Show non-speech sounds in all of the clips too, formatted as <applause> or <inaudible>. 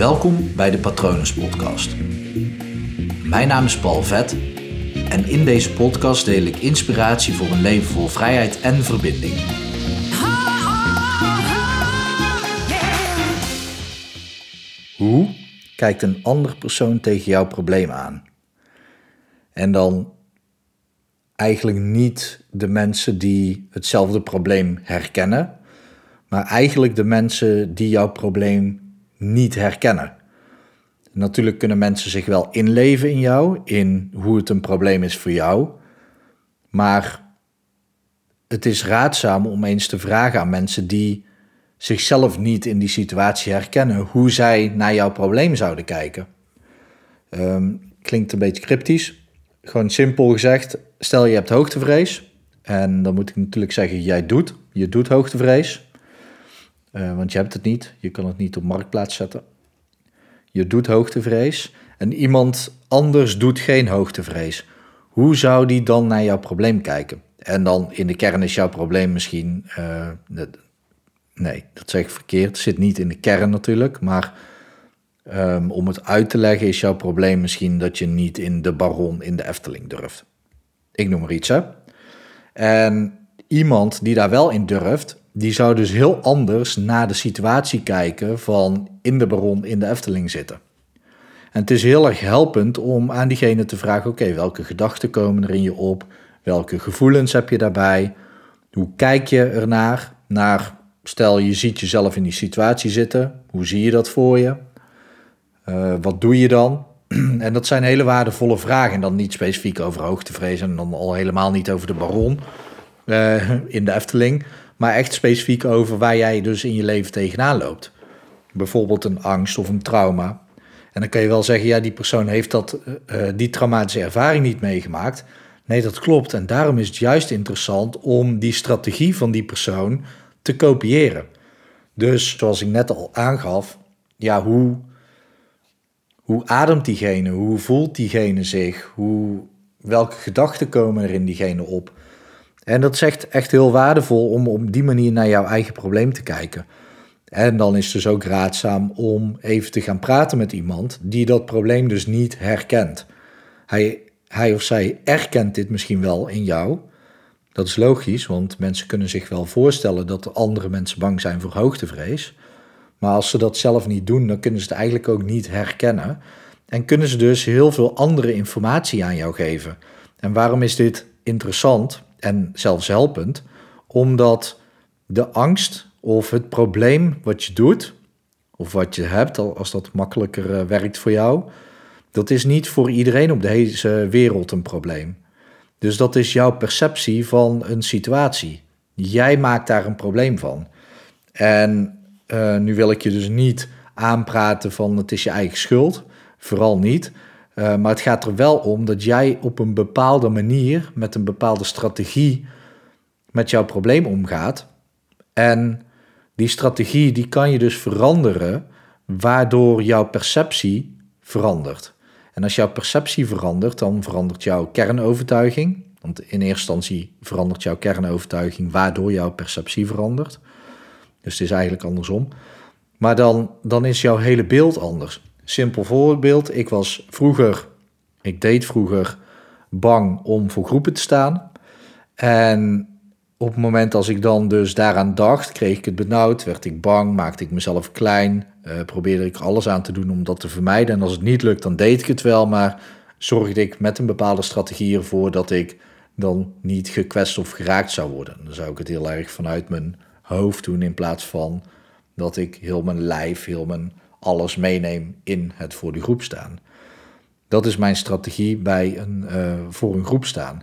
Welkom bij de Patronus Podcast. Mijn naam is Paul Vet en in deze podcast deel ik inspiratie voor een leven vol vrijheid en verbinding. Hoe kijkt een andere persoon tegen jouw probleem aan? En dan eigenlijk niet de mensen die hetzelfde probleem herkennen, maar eigenlijk de mensen die jouw probleem niet herkennen. Natuurlijk kunnen mensen zich wel inleven in jou, in hoe het een probleem is voor jou, maar het is raadzaam om eens te vragen aan mensen die zichzelf niet in die situatie herkennen, hoe zij naar jouw probleem zouden kijken. Um, klinkt een beetje cryptisch. Gewoon simpel gezegd, stel je hebt hoogtevrees. En dan moet ik natuurlijk zeggen, jij doet. Je doet hoogtevrees. Uh, want je hebt het niet. Je kan het niet op marktplaats zetten. Je doet hoogtevrees. En iemand anders doet geen hoogtevrees. Hoe zou die dan naar jouw probleem kijken? En dan in de kern is jouw probleem misschien. Uh, nee, dat zeg ik verkeerd. Zit niet in de kern natuurlijk. Maar um, om het uit te leggen, is jouw probleem misschien dat je niet in de baron in de Efteling durft. Ik noem maar iets. En iemand die daar wel in durft, die zou dus heel anders naar de situatie kijken van in de baron in de Efteling zitten. En het is heel erg helpend om aan diegene te vragen: oké, welke gedachten komen er in je op? Welke gevoelens heb je daarbij? Hoe kijk je ernaar? Naar, stel je ziet jezelf in die situatie zitten, hoe zie je dat voor je? Uh, wat doe je dan? <clears throat> en dat zijn hele waardevolle vragen. En dan niet specifiek over hoogtevrees en dan al helemaal niet over de baron uh, in de Efteling. Maar echt specifiek over waar jij dus in je leven tegenaan loopt. Bijvoorbeeld een angst of een trauma. En dan kan je wel zeggen, ja, die persoon heeft dat, uh, die traumatische ervaring niet meegemaakt. Nee, dat klopt. En daarom is het juist interessant om die strategie van die persoon te kopiëren. Dus zoals ik net al aangaf, ja, hoe hoe ademt diegene? Hoe voelt diegene zich? Hoe, welke gedachten komen er in diegene op? En dat is echt, heel waardevol om op die manier naar jouw eigen probleem te kijken. En dan is het dus ook raadzaam om even te gaan praten met iemand die dat probleem dus niet herkent. Hij, hij of zij erkent dit misschien wel in jou. Dat is logisch, want mensen kunnen zich wel voorstellen dat andere mensen bang zijn voor hoogtevrees. Maar als ze dat zelf niet doen, dan kunnen ze het eigenlijk ook niet herkennen. En kunnen ze dus heel veel andere informatie aan jou geven. En waarom is dit interessant en zelfs helpend? Omdat de angst of het probleem wat je doet, of wat je hebt, als dat makkelijker eh, werkt voor jou, dat is niet voor iedereen op deze wereld een probleem. Dus dat is jouw perceptie van een situatie. Jij maakt daar een probleem van. En uh, nu wil ik je dus niet aanpraten van het is je eigen schuld. Vooral niet. Uh, maar het gaat er wel om dat jij op een bepaalde manier, met een bepaalde strategie, met jouw probleem omgaat. En die strategie die kan je dus veranderen, waardoor jouw perceptie verandert. En als jouw perceptie verandert, dan verandert jouw kernovertuiging. Want in eerste instantie verandert jouw kernovertuiging, waardoor jouw perceptie verandert. Dus het is eigenlijk andersom. Maar dan, dan is jouw hele beeld anders. Simpel voorbeeld, ik was vroeger, ik deed vroeger bang om voor groepen te staan. En op het moment als ik dan dus daaraan dacht, kreeg ik het benauwd, werd ik bang, maakte ik mezelf klein, uh, probeerde ik alles aan te doen om dat te vermijden. En als het niet lukt, dan deed ik het wel, maar zorgde ik met een bepaalde strategie ervoor dat ik dan niet gekwetst of geraakt zou worden. Dan zou ik het heel erg vanuit mijn hoofd doen in plaats van dat ik heel mijn lijf, heel mijn alles meeneem in het voor de groep staan. Dat is mijn strategie bij een, uh, voor een groep staan.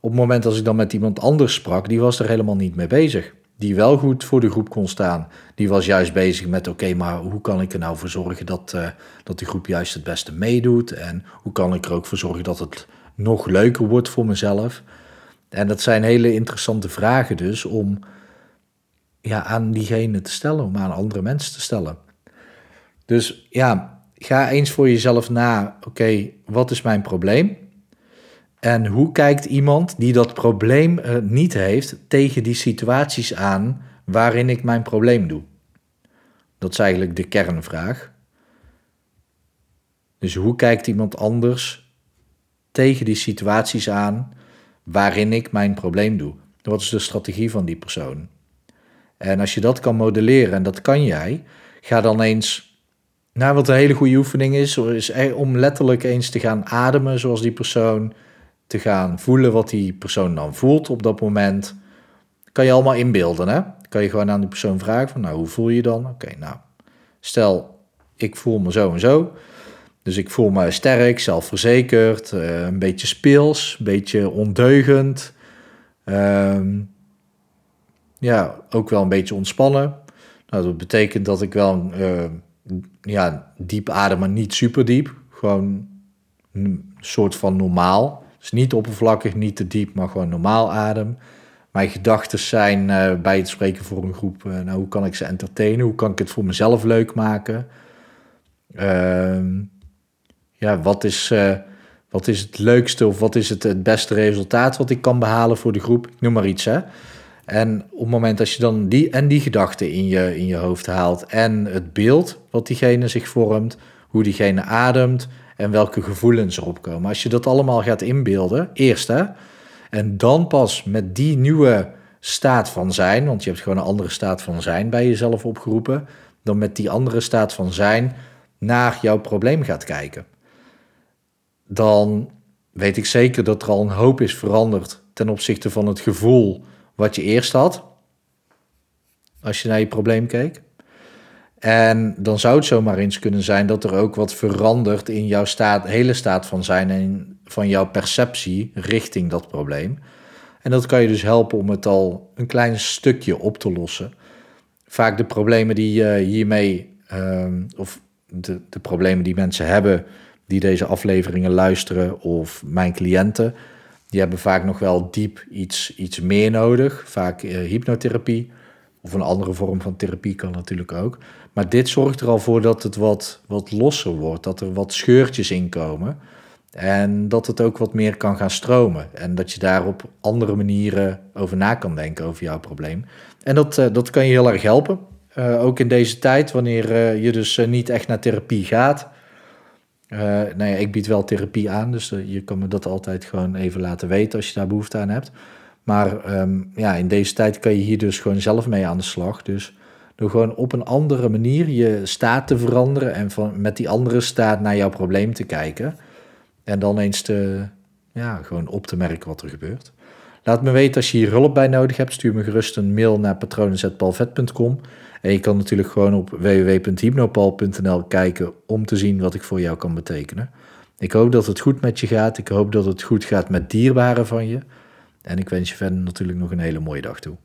Op het moment als ik dan met iemand anders sprak, die was er helemaal niet mee bezig. Die wel goed voor de groep kon staan. Die was juist bezig met: oké, maar hoe kan ik er nou voor zorgen dat, uh, dat die groep juist het beste meedoet? En hoe kan ik er ook voor zorgen dat het nog leuker wordt voor mezelf? En dat zijn hele interessante vragen dus om ja, aan diegene te stellen, om aan andere mensen te stellen. Dus ja, ga eens voor jezelf na, oké, wat is mijn probleem? En hoe kijkt iemand die dat probleem uh, niet heeft tegen die situaties aan waarin ik mijn probleem doe? Dat is eigenlijk de kernvraag. Dus hoe kijkt iemand anders tegen die situaties aan waarin ik mijn probleem doe? Wat is de strategie van die persoon? En als je dat kan modelleren, en dat kan jij, ga dan eens, nou wat een hele goede oefening is, is om letterlijk eens te gaan ademen zoals die persoon, te gaan voelen wat die persoon dan voelt op dat moment. Kan je allemaal inbeelden, hè? Kan je gewoon aan die persoon vragen van, nou, hoe voel je dan? Oké, nou, stel, ik voel me zo en zo. Dus ik voel me sterk, zelfverzekerd, uh, een beetje speels, een beetje ondeugend. Ehm, ja, ook wel een beetje ontspannen. Nou, dat betekent dat ik wel uh, ja, diep adem, maar niet super diep. Gewoon een soort van normaal. Dus niet oppervlakkig, niet te diep, maar gewoon normaal adem. Mijn gedachten zijn uh, bij het spreken voor een groep, uh, nou, hoe kan ik ze entertainen? Hoe kan ik het voor mezelf leuk maken? Ehm, ja, wat is, wat is het leukste of wat is het, het beste resultaat wat ik kan behalen voor de groep? Ik noem maar iets, hè. En op het moment dat je dan die en die gedachten in je, in je hoofd haalt en het beeld wat diegene zich vormt, hoe diegene ademt en welke gevoelens erop komen. Als je dat allemaal gaat inbeelden, eerst hè, en dan pas met die nieuwe staat van zijn, want je hebt gewoon een andere staat van zijn bij jezelf opgeroepen, dan met die andere staat van zijn naar jouw probleem gaat kijken. Dan weet ik zeker dat er al een hoop is veranderd ten opzichte van het gevoel wat je eerst had. Als je naar je probleem keek. En dan zou het zomaar eens kunnen zijn dat er ook wat verandert in jouw staat, hele staat van zijn en van jouw perceptie richting dat probleem. En dat kan je dus helpen om het al een klein stukje op te lossen. Vaak de problemen die je hiermee, uh, of de, de problemen die mensen hebben die deze afleveringen luisteren, of mijn cliënten, die hebben vaak nog wel diep iets, iets meer nodig. Vaak uh, hypnotherapie of een andere vorm van therapie kan natuurlijk ook. Maar dit zorgt er al voor dat het wat, wat losser wordt, dat er wat scheurtjes in komen. En dat het ook wat meer kan gaan stromen. En dat je daar op andere manieren over na kan denken over jouw probleem. En dat, uh, dat kan je heel erg helpen. Uh, ook in deze tijd, wanneer je dus niet echt naar therapie gaat. Uh, nou ja, ik bied wel therapie aan, dus uh, je kan me dat altijd gewoon even laten weten als je daar behoefte aan hebt. Maar um, ja, in deze tijd kan je hier dus gewoon zelf mee aan de slag. Dus door gewoon op een andere manier je staat te veranderen en van, met die andere staat naar jouw probleem te kijken. En dan eens te, ja, gewoon op te merken wat er gebeurt. Laat me weten als je hier hulp bij nodig hebt. Stuur me gerust een mail naar patronenzetpalvet.com. En je kan natuurlijk gewoon op www.hypnopal.nl kijken om te zien wat ik voor jou kan betekenen. Ik hoop dat het goed met je gaat. Ik hoop dat het goed gaat met dierbaren van je. En ik wens je verder natuurlijk nog een hele mooie dag toe.